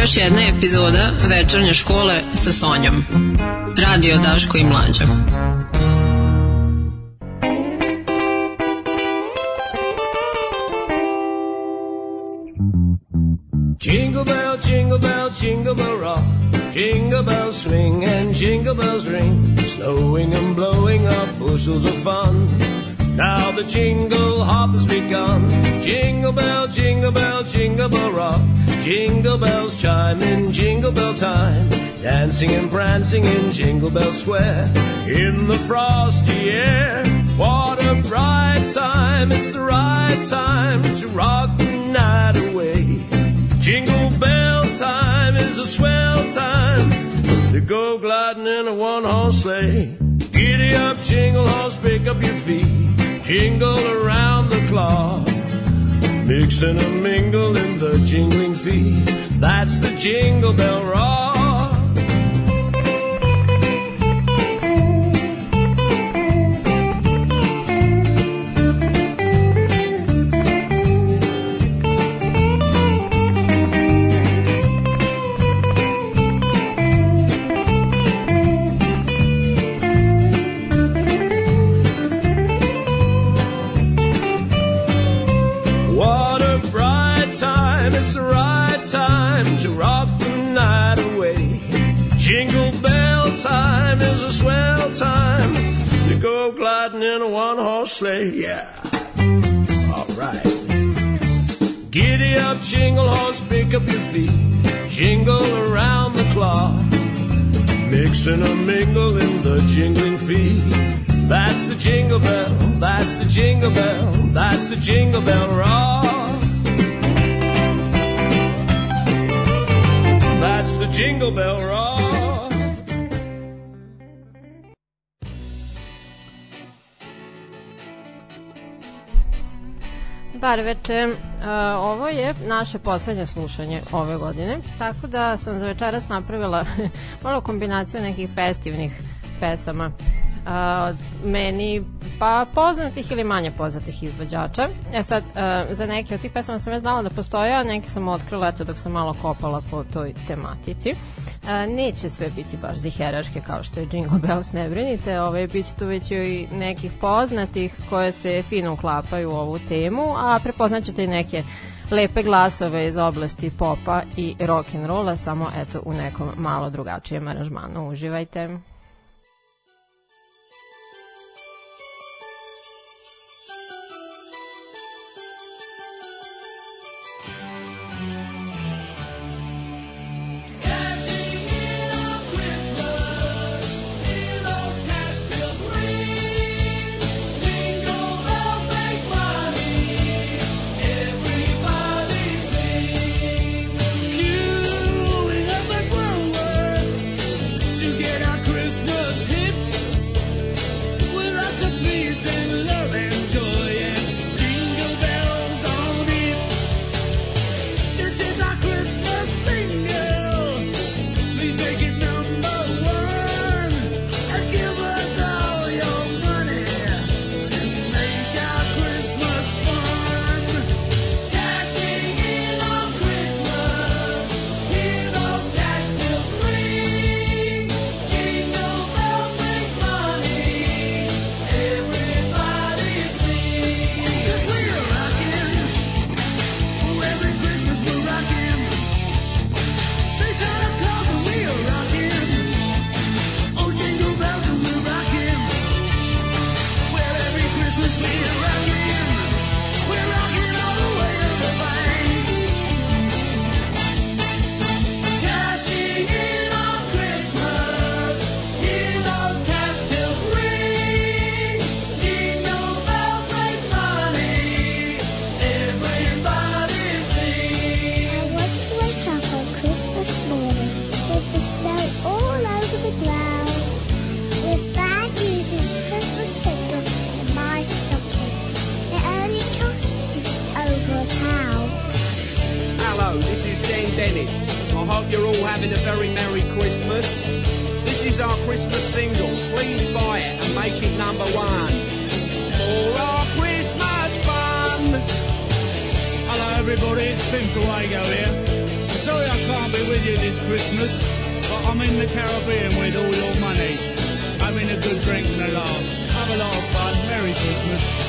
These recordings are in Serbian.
Još jedna epizoda večernje škole sa Sonjom. Radio Daško i Mlađa. Jingle bell, jingle bell, jingle bell rock. Jingle bells swing and jingle bells ring. Snowing and blowing up bushels of fun. Now the jingle hop has begun. Jingle bell, jingle bell, jingle bell rock. Jingle bells chime in jingle bell time. Dancing and prancing in Jingle Bell Square. In the frosty air. What a bright time. It's the right time to rock the night away. Jingle bell time is a swell time to go gliding in a one horse sleigh. Giddy up, jingle horse, pick up your feet. Jingle around the clock. Mix and mingle in the jingling feet. That's the jingle bell rock. Go gliding in a one horse sleigh. Yeah. Alright. Giddy up, jingle horse, pick up your feet. Jingle around the clock. Mix and a mingle in the jingling feet. That's the jingle bell, that's the jingle bell, that's the jingle bell rock. That's the jingle bell rock. Bar veče, uh, ovo je naše poslednje slušanje ove godine, tako da sam za večeras napravila malo kombinaciju nekih festivnih pesama uh, meni pa poznatih ili manje poznatih izvođača. E sad, uh, za neke od tih pesama sam ja znala da postoje, a neke sam otkrila eto dok sam malo kopala po toj tematici. Uh, neće sve biti baš ziheraške kao što je Jingle Bells, ne brinite, ovaj, bit će tu već i nekih poznatih koje se fino uklapaju u ovu temu, a prepoznaćete i neke lepe glasove iz oblasti popa i rock and rolla, samo eto u nekom malo drugačijem aranžmanu. Uživajte. Dennis. I hope you're all having a very Merry Christmas. This is our Christmas single. Please buy it and make it number one. For our Christmas fun. Hello everybody, it's Tim Kawago here. Sorry I can't be with you this Christmas, but I'm in the Caribbean with all your money. Having a good drink and a laugh. Have a lot of fun. Merry Christmas.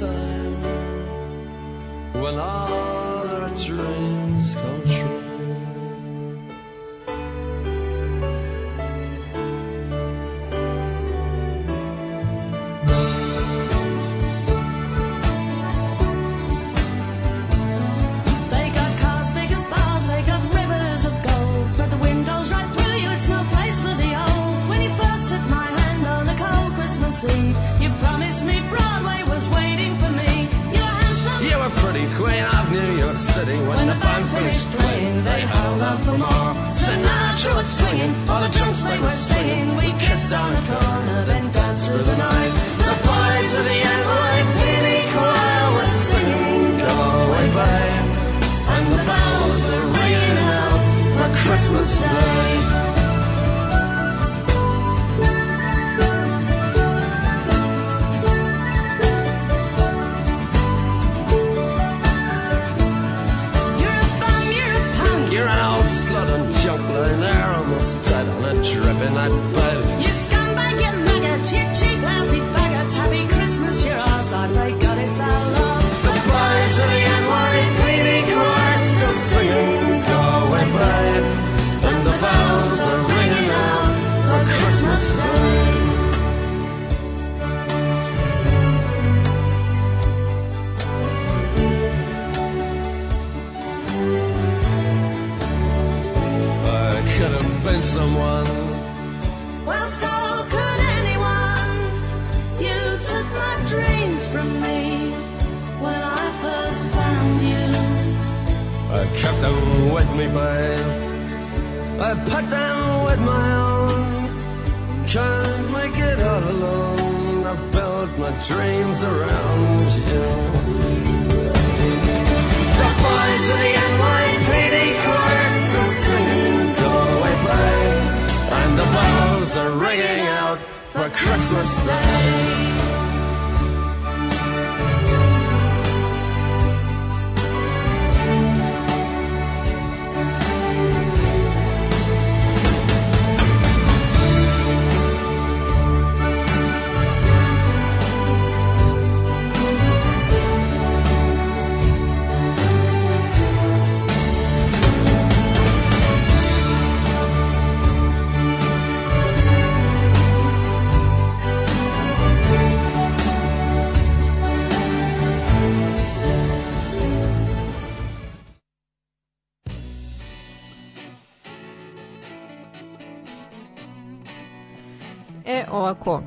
time when all our dreams come true. ovako,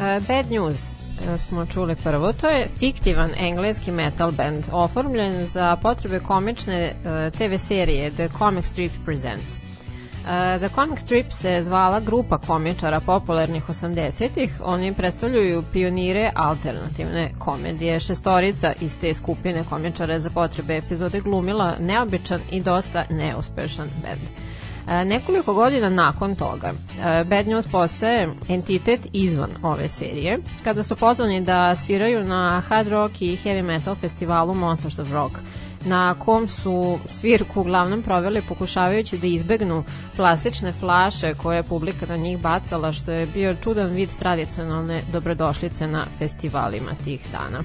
e, Bad News smo čuli prvo. To je fiktivan engleski metal band oformljen za potrebe komične e, TV serije The Comic Strip Presents. E, The Comic Strip se zvala grupa komičara popularnih 80-ih. Oni predstavljaju pionire alternativne komedije. Šestorica iz te skupine komičara za potrebe epizode glumila neobičan i dosta neuspešan band. E, nekoliko godina nakon toga, e, Bad News postaje entitet izvan ove serije, kada su pozvani da sviraju na hard rock i heavy metal festivalu Monsters of Rock, na kom su svirku uglavnom proveli pokušavajući da izbegnu plastične flaše koje je publika na njih bacala, što je bio čudan vid tradicionalne dobrodošlice na festivalima tih dana.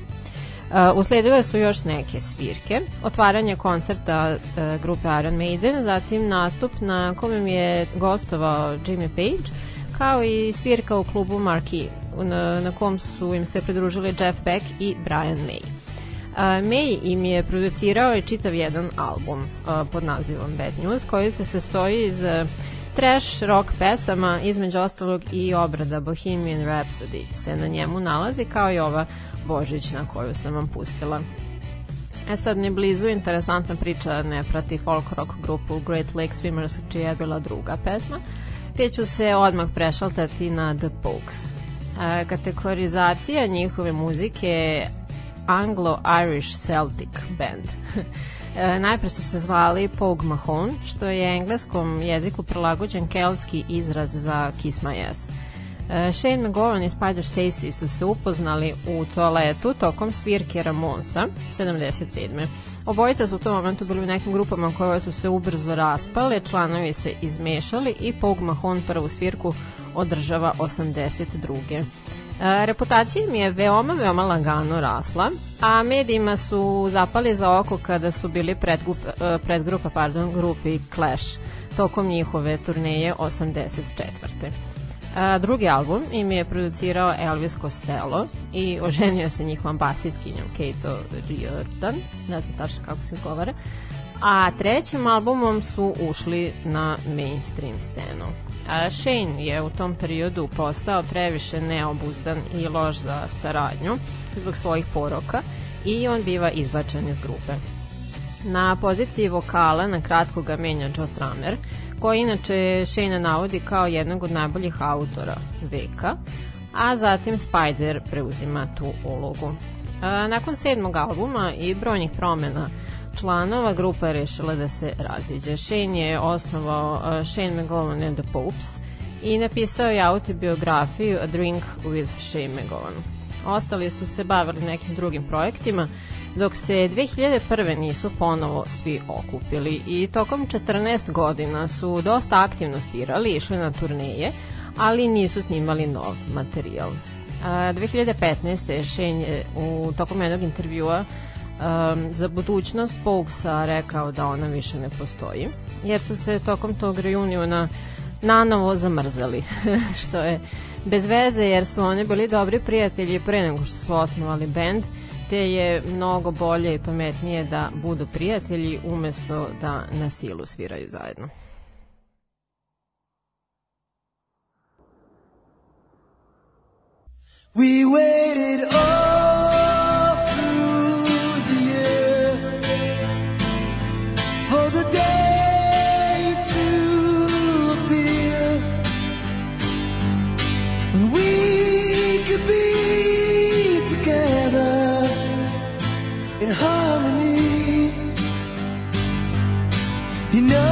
Uh, usledile su još neke svirke, otvaranje koncerta uh, grupe Iron Maiden, zatim nastup na kojem je gostovao Jimmy Page, kao i svirka u klubu Marquee, na, na kom su im se pridružili Jeff Beck i Brian May. Uh, May im je producirao i čitav jedan album pod nazivom Bad News, koji se sastoji iz trash rock pesama, između ostalog i obrada Bohemian Rhapsody se na njemu nalazi, kao i ova uh, Božićna koju sam vam pustila. E sad, ni blizu interesantna priča ne prati folk rock grupu Great Lake Swimmers, čija je bila druga pesma, te ću se odmah prešaltati na The Pokes. E, kategorizacija njihove muzike je Anglo-Irish Celtic Band. E, najpre su se zvali Pogue Mahone, što je engleskom jeziku prilagođen keltski izraz za Kiss My Ass. E, Shane McGowan i Spider Stacy su se upoznali u toaletu tokom svirke Ramonsa 77. Obojica su u tom momentu bili u nekim grupama koje su se ubrzo raspale, članovi se izmešali i Pogue Mahone prvu svirku održava 82. E, reputacija mi je veoma, veoma lagano rasla, a medijima su zapali za oko kada su bili predgrup, e, predgrupa pardon, grupi Clash tokom njihove turneje 84. A, drugi album im je producirao Elvis Costello i oženio se njihovom basitkinjom Kato Riordan, ne znam tačno kako se govore, a trećim albumom su ušli na mainstream scenu. A Shane je u tom periodu postao previše neobuzdan i loš za saradnju zbog svojih poroka i on biva izbačen iz grupe. Na poziciji vokala na kratko ga menja Joe Stramer, koji inače Shane navodi kao jednog od najboljih autora veka, a zatim Spider preuzima tu ulogu. A, nakon sedmog albuma i brojnih promena članova grupa je rešila da se raziđe. Shane je osnovao uh, Shane McGowan and the Popes i napisao je autobiografiju A Drink with Shane McGowan. Ostali su se bavili nekim drugim projektima, dok se 2001. nisu ponovo svi okupili i tokom 14 godina su dosta aktivno svirali, išli na turneje, ali nisu snimali nov materijal. A, 2015. Shane je u tokom jednog intervjua um, za budućnost Pogsa rekao da ona više ne postoji, jer su se tokom tog reuniona nanovo zamrzali, što je bez veze jer su oni bili dobri prijatelji pre nego što su osnovali bend, te je mnogo bolje i pametnije da budu prijatelji umesto da na silu sviraju zajedno. We waited all You know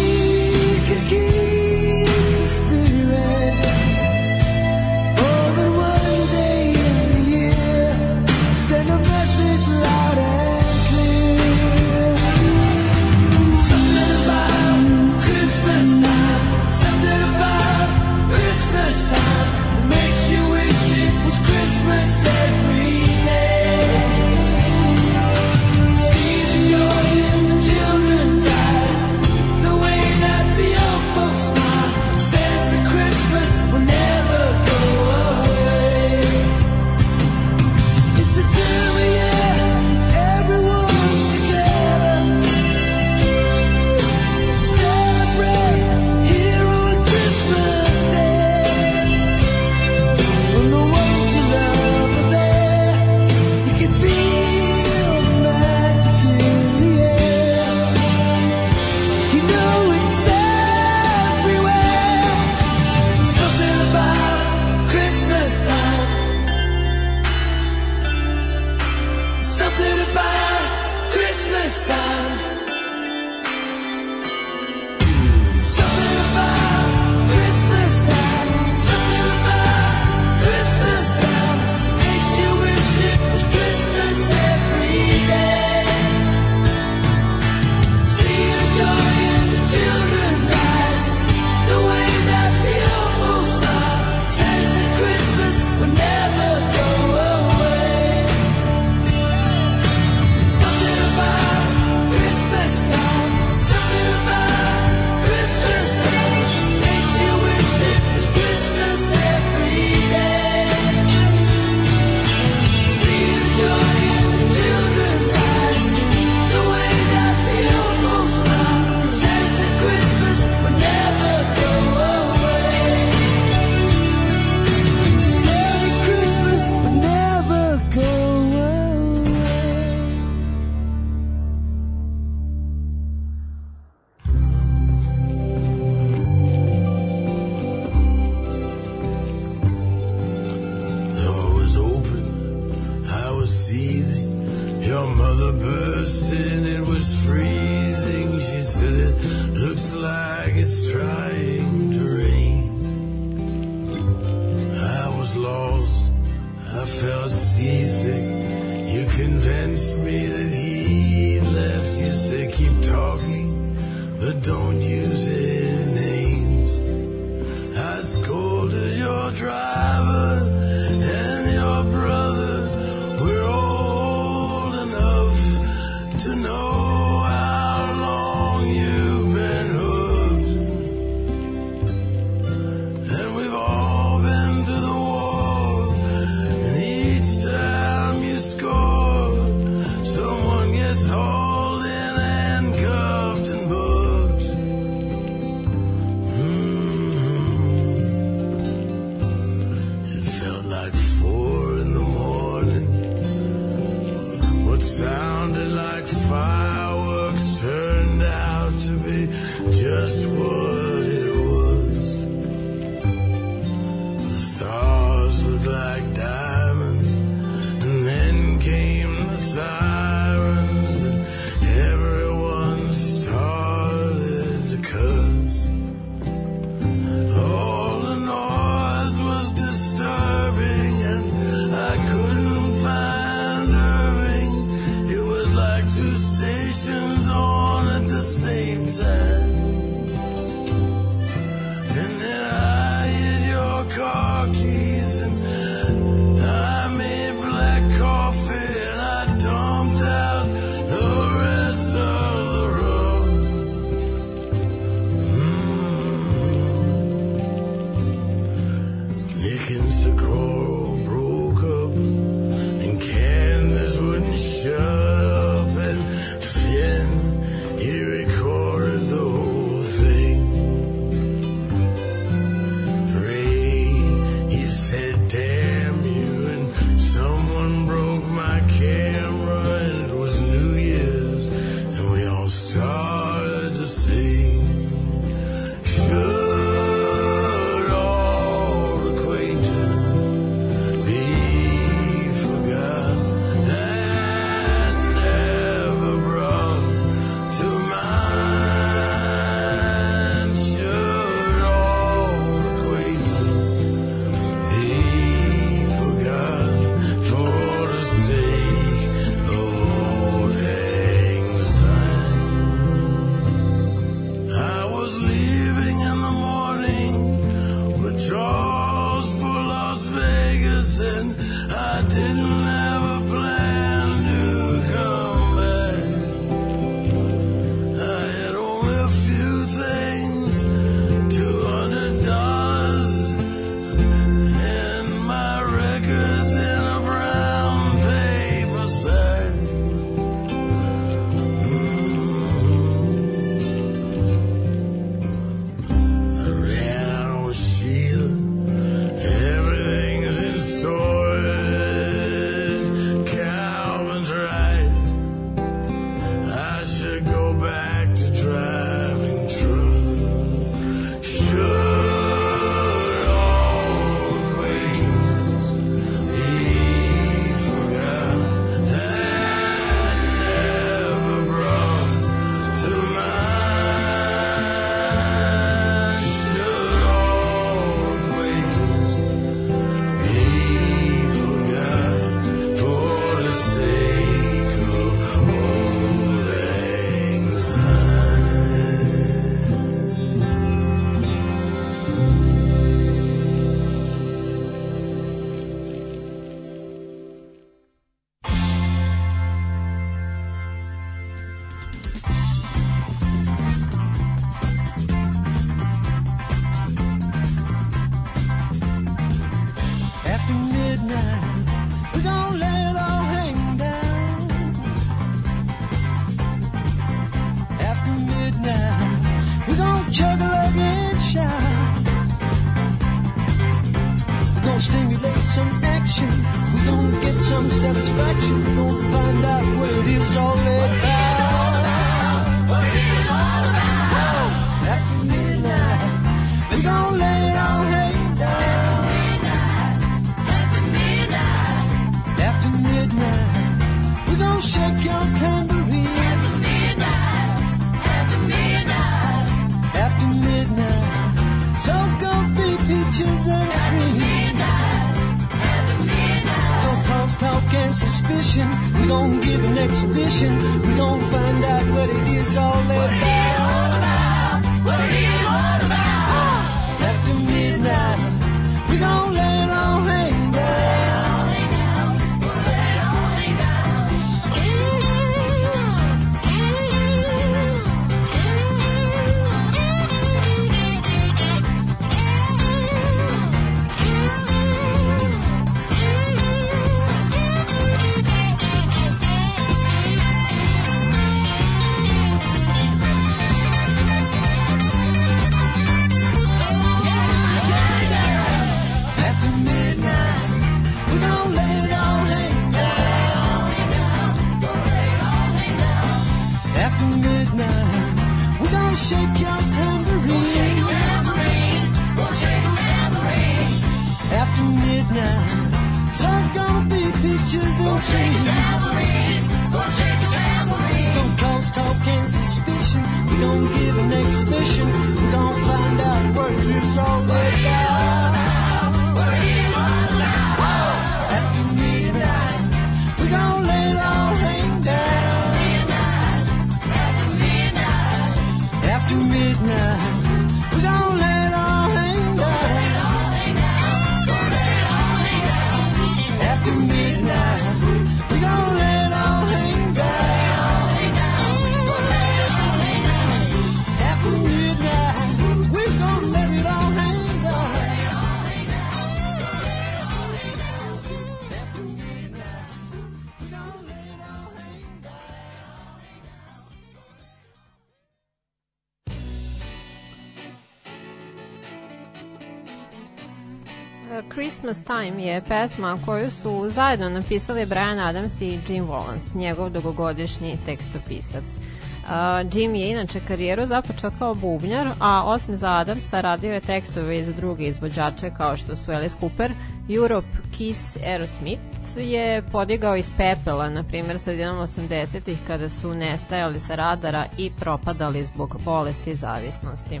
Time je pesma koju su zajedno napisali Brian Adams i Jim Wallace, njegov dugogodišnji tekstopisac. Uh, Jim je inače karijeru započeo kao bubnjar, a osim za Adamsa radio je tekstove i za druge izvođače kao što su Alice Cooper, Europe, Kiss, Aerosmith je podigao iz pepela, na primjer sredinom 80-ih kada su nestajali sa radara i propadali zbog bolesti i zavisnosti.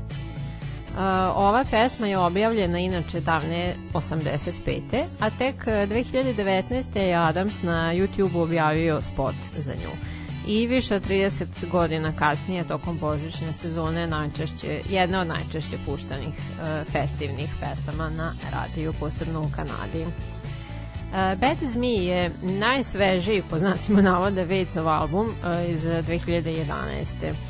Uh, ova pesma je objavljena inače davne 85. A tek uh, 2019. je Adams na YouTube objavio spot za nju. I više od 30 godina kasnije, tokom božićne sezone, najčešće, jedna od najčešće puštanih uh, festivnih pesama na radiju, posebno u Kanadi. Uh, Bad as Me je najsvežiji, po znacima navoda, Vejcov album uh, iz 2011.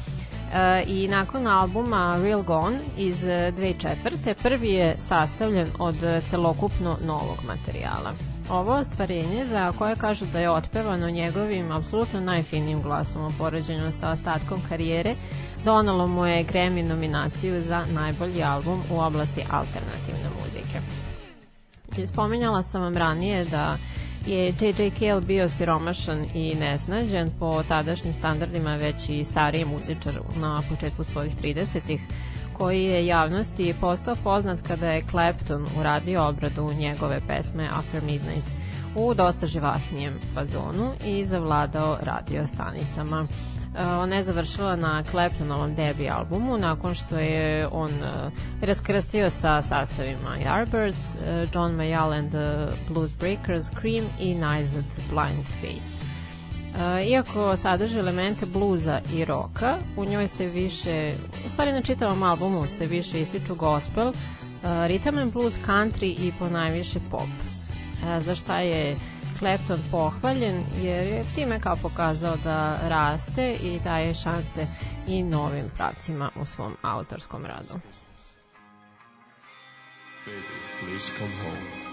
E, i nakon albuma Real Gone iz e, 2004. prvi je sastavljen od e, celokupno novog materijala. Ovo ostvarenje za koje kažu da je otpevano njegovim apsolutno najfinijim glasom u poređenju sa ostatkom karijere, donalo mu je Grammy nominaciju za najbolji album u oblasti alternativne muzike. Spominjala sam vam ranije da je J.J. Cale bio siromašan i nesnađen po tadašnjim standardima već i stariji muzičar na početku svojih 30-ih koji je javnosti postao poznat kada je Clapton uradio obradu njegove pesme After Midnight u dosta živahnijem fazonu i zavladao radio stanicama. E, Ona je završila na Claptonovom debi albumu nakon što je on e, raskrstio sa sastavima Yardbirds, e, John Mayall and the Blues Breakers, Cream i Nized Blind Faith. Iako sadrži elemente bluza i roka, u njoj se više, u stvari na čitavom albumu se više ističu gospel, rhythm and blues, country i po najviše pop. Za šta je Clapton pohvaljen jer je time kao pokazao da raste i daje šanse i novim pravcima u svom autorskom radu. Please come home.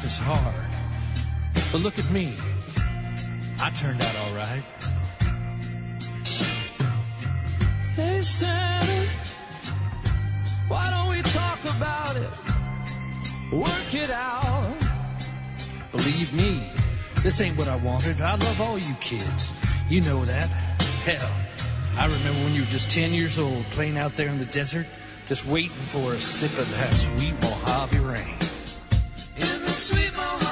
just as hard. But look at me. I turned out all right. Hey, Santa, why don't we talk about it? Work it out. Believe me, this ain't what I wanted. I love all you kids. You know that. Hell, I remember when you were just 10 years old playing out there in the desert, just waiting for a sip of that sweet Mojave rain sweet Mohammed.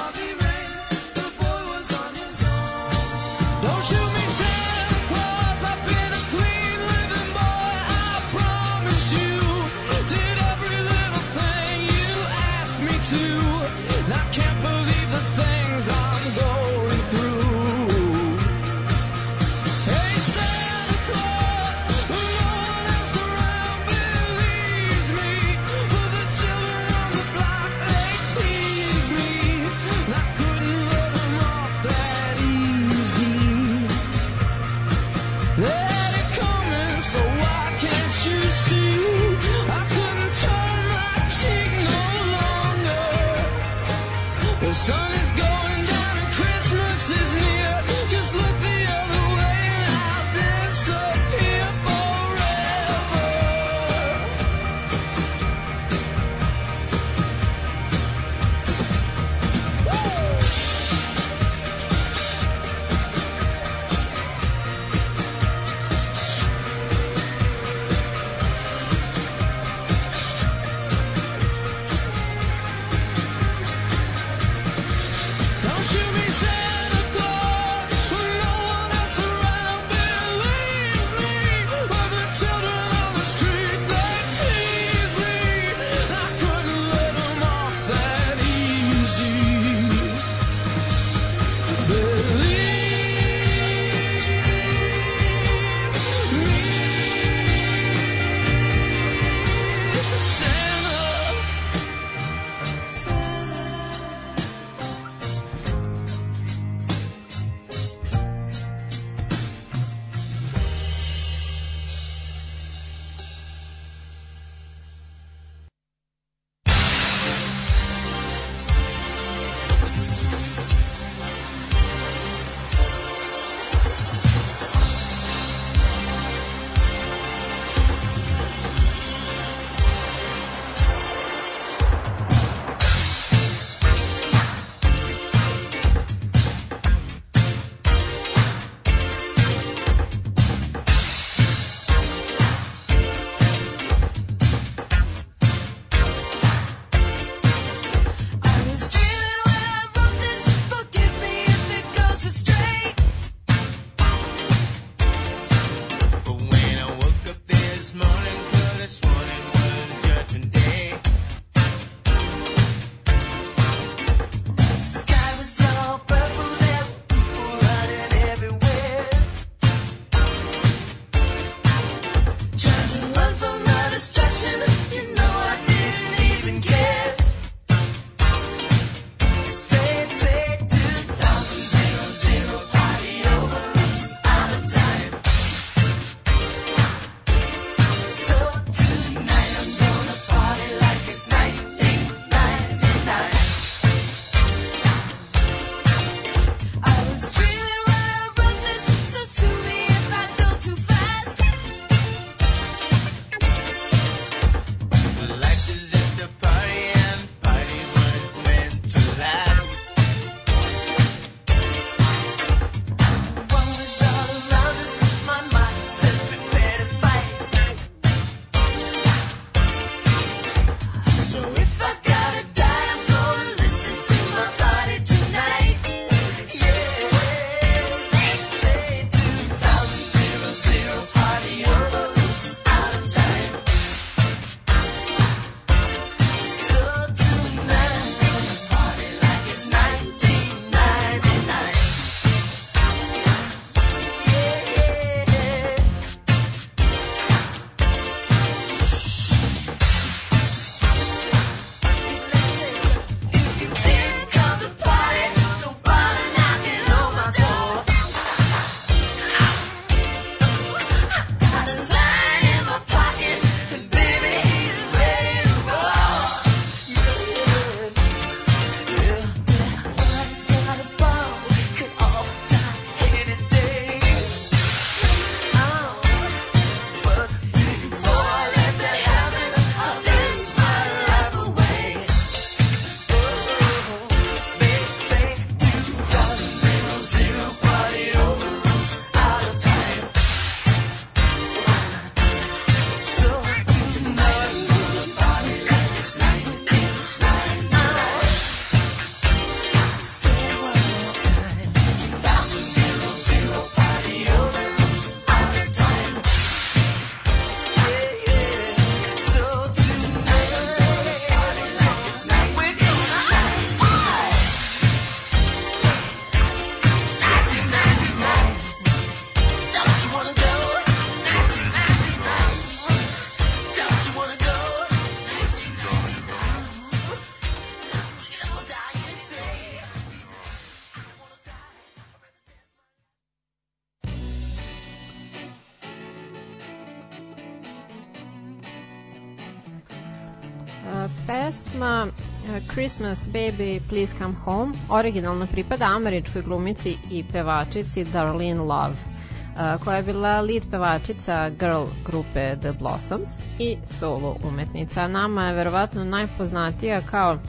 Christmas Baby Please Come Home originalno pripada američkoj glumici i pevačici Darlene Love uh, koja je bila lead pevačica girl grupe The Blossoms i solo umetnica. Nama je verovatno najpoznatija kao uh,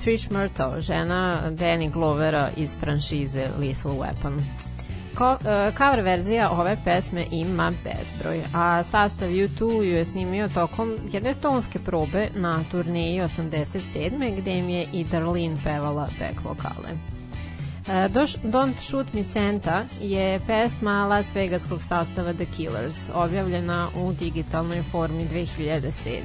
Trish Murtaugh, žena Danny Glovera iz franšize Lethal Weapon. Ko, uh, cover verzija ove pesme ima bezbroj, a sastav U2 ju je snimio tokom jedne tonske probe na turneji 87. gde im je i Darlene pevala back vokale. Uh, Don't Shoot Me Santa je pesma Las Vegaskog sastava The Killers, objavljena u digitalnoj formi 2007.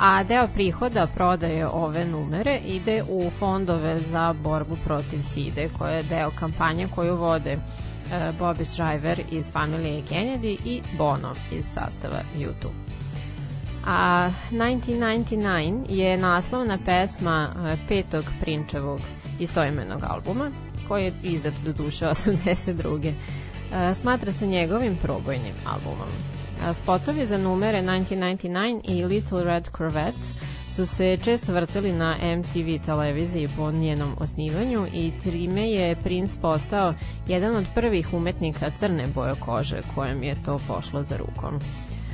A deo prihoda prodaje ove numere ide u fondove za borbu protiv SIDE, koja je deo kampanje koju vode Bobby Shriver iz familije Kennedy i Bono iz sastava U2. A 1999 je naslovna pesma uh, petog Prinčevog istoimenog albuma, koji je izdat do duše 82. Uh, smatra se njegovim probojnim albumom. A spotovi za numere 1999 i Little Red Corvette su se često vrteli na MTV televiziji po njenom osnivanju i trime je Prince postao jedan od prvih umetnika crne boje kože kojem je to pošlo za rukom.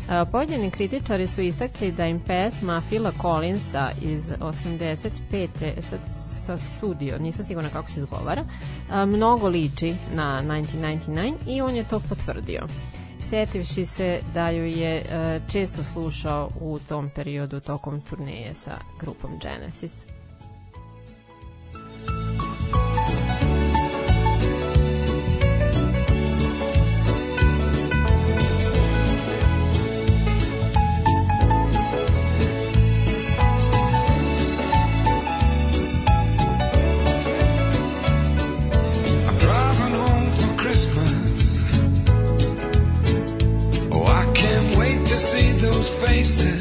A, Pojedini kritičari su istakli da im pesma Phila Collinsa iz 85. sad sa sudio, nisam sigurna kako se izgovara, a, mnogo liči na 1999 i on je to potvrdio setivši se da ju je e, često slušao u tom periodu tokom turneje sa grupom Genesis. places.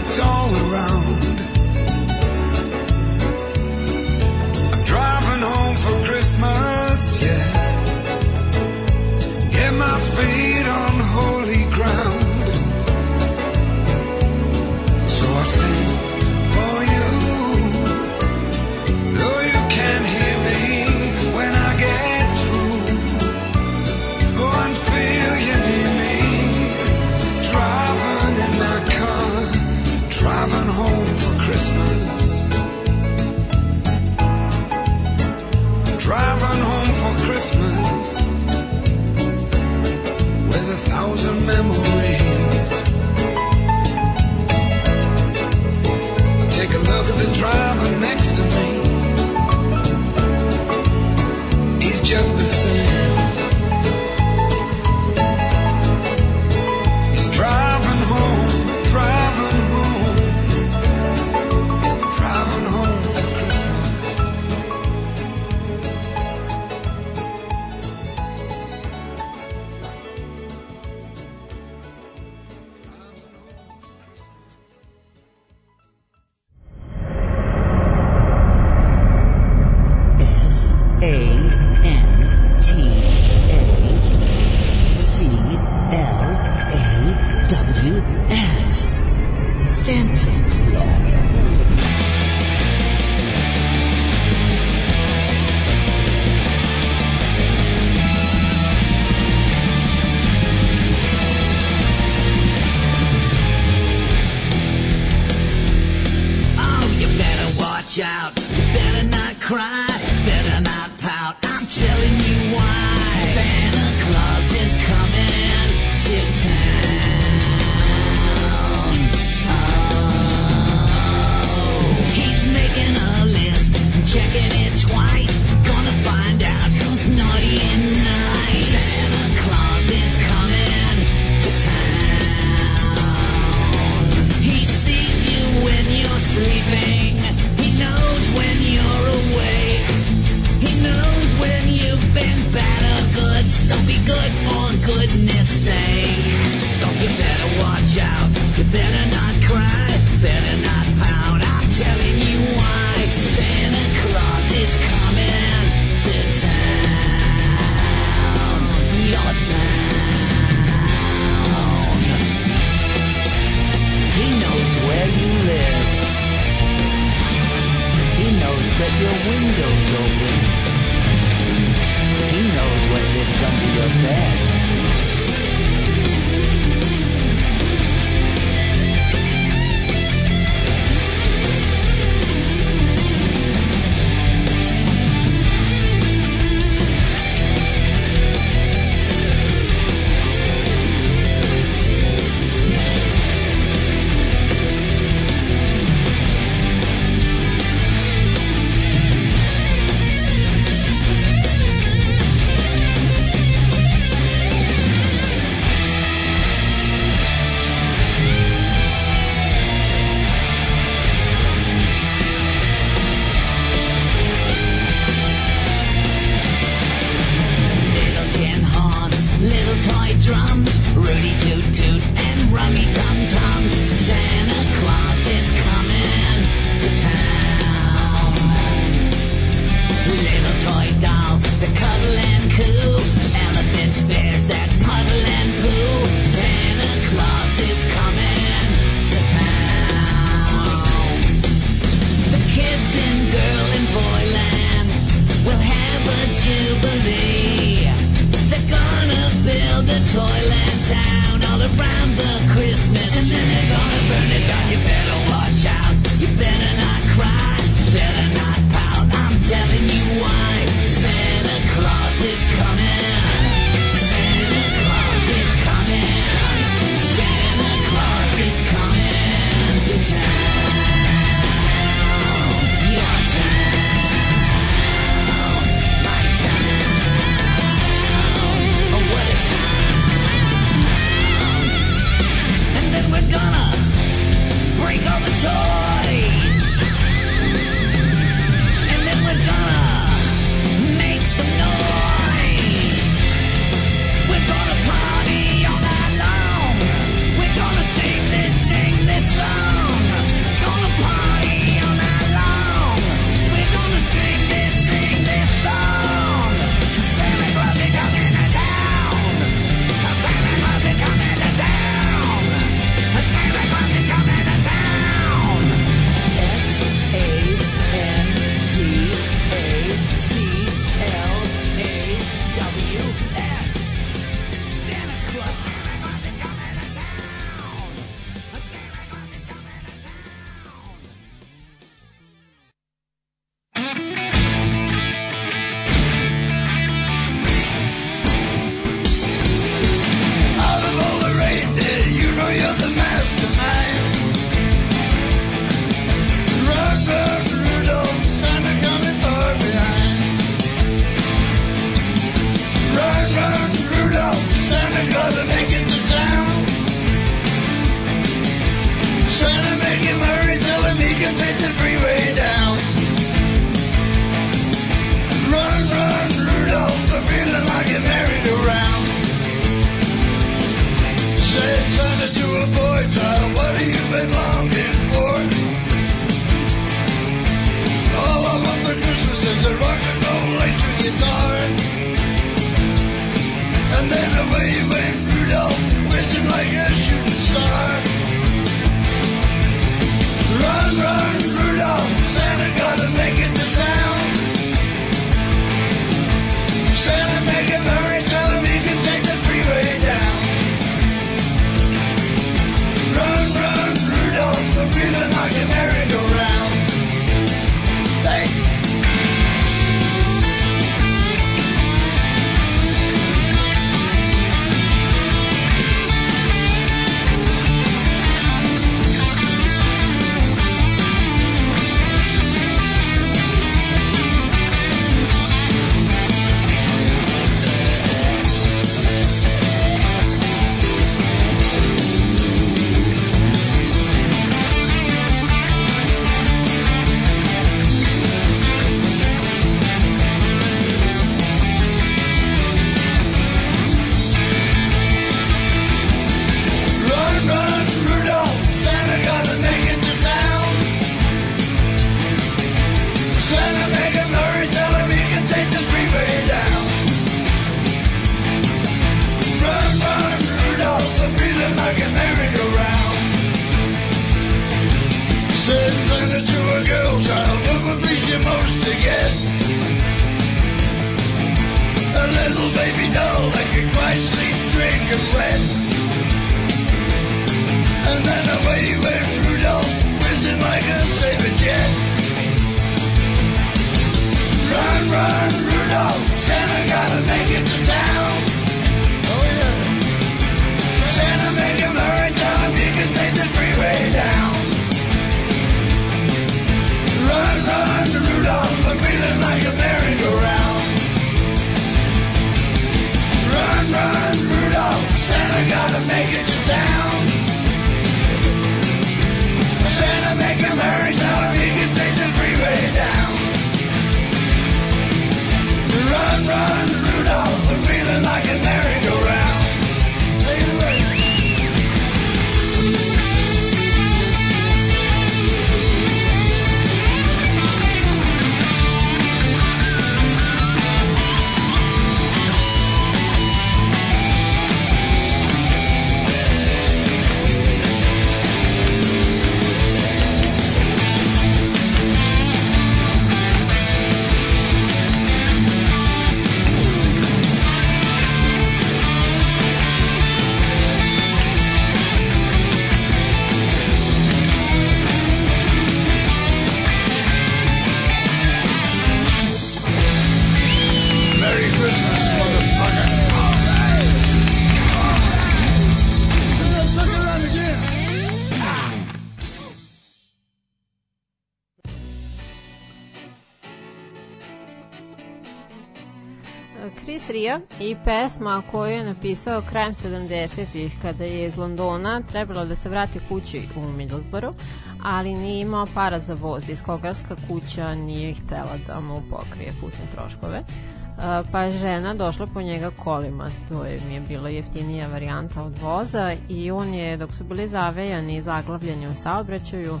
Pesma koju je napisao krajem 70-ih kada je iz Londona trebalo da se vrati kući u Middlesbrough, ali nije imao para za voz. Diskografska kuća nije htela da mu pokrije putne troškove. Uh, pa žena došla po njega kolima, to je mi je bila jeftinija varijanta od voza i on je, dok su bili zavejani i zaglavljeni u saobraćaju,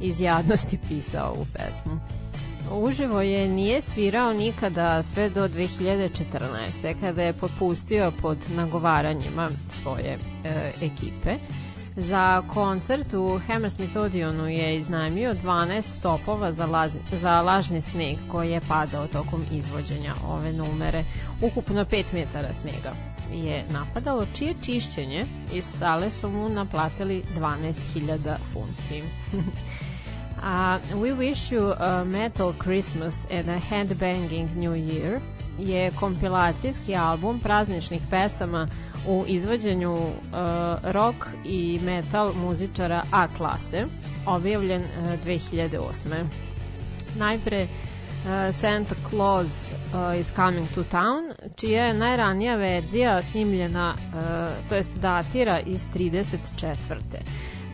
iz jadnosti pisao ovu pesmu. Uživo je nije svirao nikada sve do 2014. kada je popustio pod nagovaranjima svoje e, ekipe. Za koncert u Hammersmith Odeonu je iznajmio 12 topova za, laz, za lažni sneg koji je padao tokom izvođenja ove numere. Ukupno 5 metara snega je napadalo, čije čišćenje iz sale su mu naplatili 12.000 funti. A We Wish You a Metal Christmas and a Headbanging New Year je kompilacijski album prazničnih pesama u izvođenju uh, rock i metal muzičara A klase, objavljen uh, 2008. Najpre uh, Santa Claus uh, is Coming to Town, čija je najranija verzija snimljena, uh, to jest datira iz 34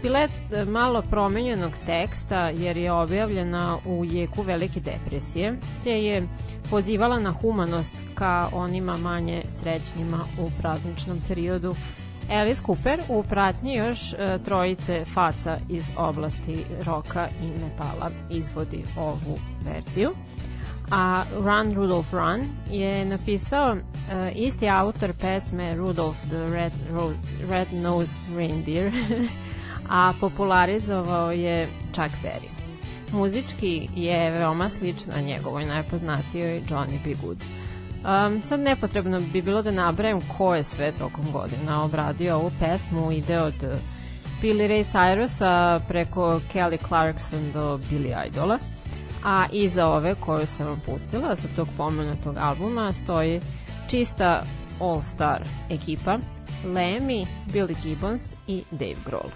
je e, malo promenjenog teksta jer je objavljena u jeku velike depresije, te je pozivala na humanost ka onima manje srećnima u prazničnom periodu. Alice Cooper u pratnji još e, trojice faca iz oblasti roka i metala izvodi ovu verziju. A Run Rudolph Run je napisao uh, isti autor pesme Rudolph the Red, Red Nose Reindeer a popularizovao je Chuck Berry. Muzički je veoma slična njegovoj najpoznatijoj Johnny B. Good. Um, sad nepotrebno bi bilo da nabrajem ko je sve tokom godina obradio ovu pesmu, ide od Billy Ray Cyrusa preko Kelly Clarkson do Billy Idola, a iza ove koju sam vam pustila sa tog pomenutog albuma stoji čista all-star ekipa Lemmy, Billy Gibbons i Dave Grohl.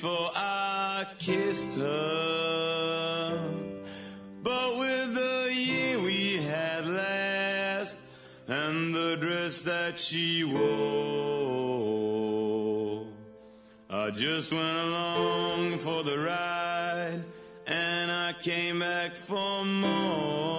before I kissed her. But with the year we had last and the dress that she wore, I just went along for the ride and I came back for more.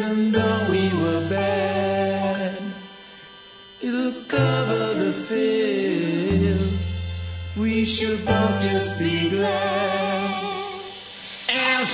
even though we were bad. It'll cover the field. We should both just be glad. And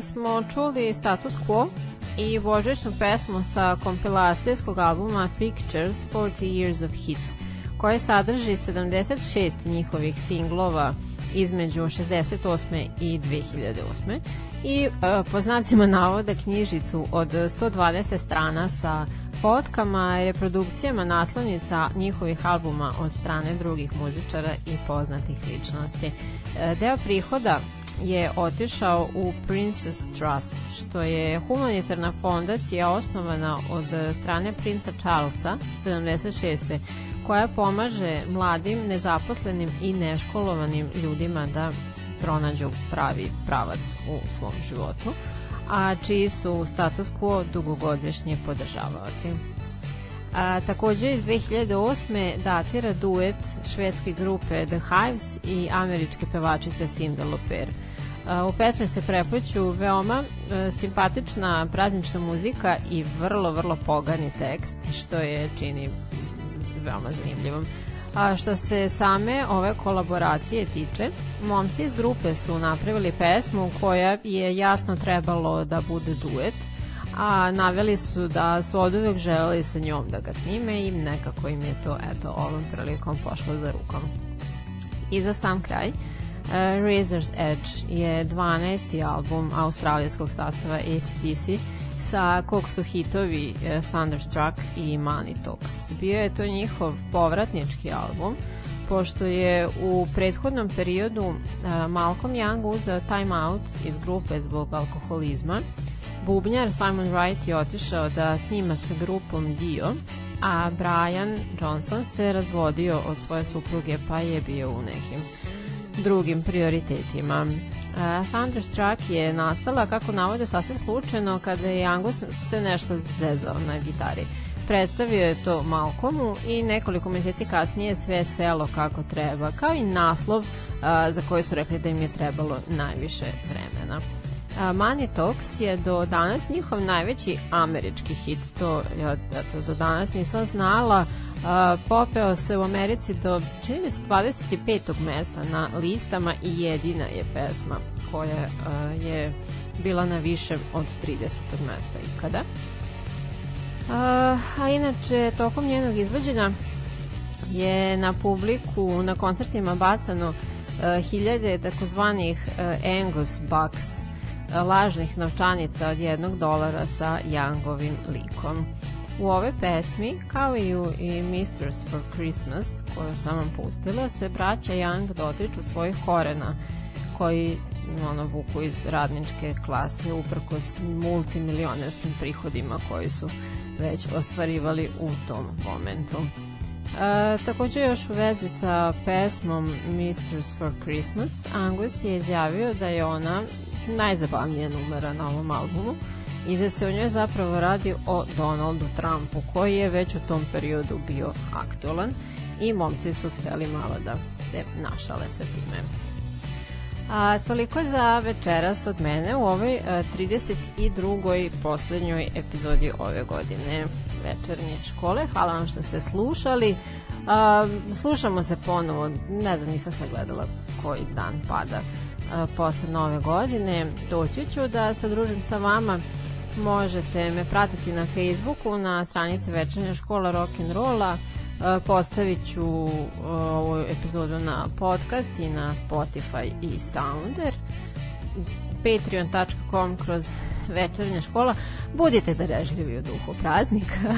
Smo čuli Status Quo i božićnu pesmu sa kompilacijskog albuma Pictures 40 Years of Hits, koje sadrži 76 njihovih singlova između 68. i 2008. I e, po znacima navoda knjižicu od 120 strana sa fotkama reprodukcijama naslovnica njihovih albuma od strane drugih muzičara i poznatih ličnosti. E, deo prihoda je otišao u Princess Trust, što je humanitarna fondacija osnovana od strane princa Charlesa 76 koja pomaže mladim, nezaposlenim i neškolovanim ljudima da pronađu pravi pravac u svom životu, a čiji su status quo dugogodišnji podržavaoci. A, takođe iz 2008. datira duet švedske grupe The Hives i američke pevačice Cindy Lauper. U pesme se prepliću veoma e, simpatična praznična muzika i vrlo, vrlo pogani tekst, što je čini veoma zanimljivom. A što se same ove kolaboracije tiče, momci iz grupe su napravili pesmu koja je jasno trebalo da bude duet, a naveli su da su od uvek želeli sa njom da ga snime i nekako im je to eto ovom prilikom pošlo za rukom. I za sam kraj, uh, Razor's Edge je 12. album australijskog sastava ACDC sa kog su hitovi e, Thunderstruck i Money Talks. Bio je to njihov povratnički album, pošto je u prethodnom periodu e, Malcolm Young uzeo time out iz grupe zbog alkoholizma. Bubnjar Simon Wright je otišao da snima sa grupom Dio, a Brian Johnson se razvodio od svoje supruge pa je bio u nekim drugim prioritetima. Uh, Thunderstruck je nastala, kako navode, sasvim slučajno kada je Angus se nešto zezao na gitari. Predstavio je to Malcolmu i nekoliko meseci kasnije sve selo kako treba, kao i naslov uh, za koji su rekli da im je trebalo najviše vremena. Uh, Money Talks je do danas njihov najveći američki hit, to ja do danas nisam znala, a, popeo se u Americi do čini mi se 25. mesta na listama i jedina je pesma koja a, je bila na više od 30. mesta ikada. A, a inače, tokom njenog izvođenja je na publiku, na koncertima bacano hiljade takozvanih Angus Bucks, lažnih novčanica od jednog dolara sa Youngovim likom. U ove pesmi, kao i u i Mistress for Christmas, koju sam vam pustila, se braća Young dotiču svojih korena koji ono, vuku iz radničke klase uprkos multimilionerskim prihodima koji su već ostvarivali u tom momentu. E, takođe još u vezi sa pesmom Mistress for Christmas, Angus je izjavio da je ona najzabavnija numera na ovom albumu, i da se o njoj zapravo radi o Donaldu Trumpu koji je već u tom periodu bio aktualan i momci su hteli malo da se našale sa time. A, toliko za večeras od mene u ovoj a, 32. poslednjoj epizodi ove godine večernje škole. Hvala vam što ste slušali. A, slušamo se ponovo, ne znam, nisam se gledala koji dan pada a, posle nove godine. Doći ću da se družim sa vama Možete me pratiti na Facebooku, na stranici Večernja škola rock'n'rolla, e, postavit ću e, ovu epizodu na podcast i na Spotify i Sounder. Patreon.com kroz večernja škola. Budite darežljivi u duhu praznika.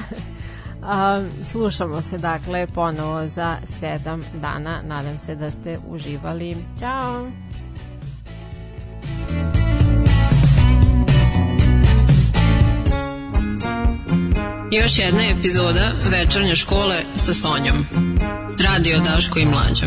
A, slušamo se dakle ponovo za sedam dana. Nadam se da ste uživali. Ćao Još jedna epizoda večernje škole sa Sonjom. Radio Daško i Mlađa.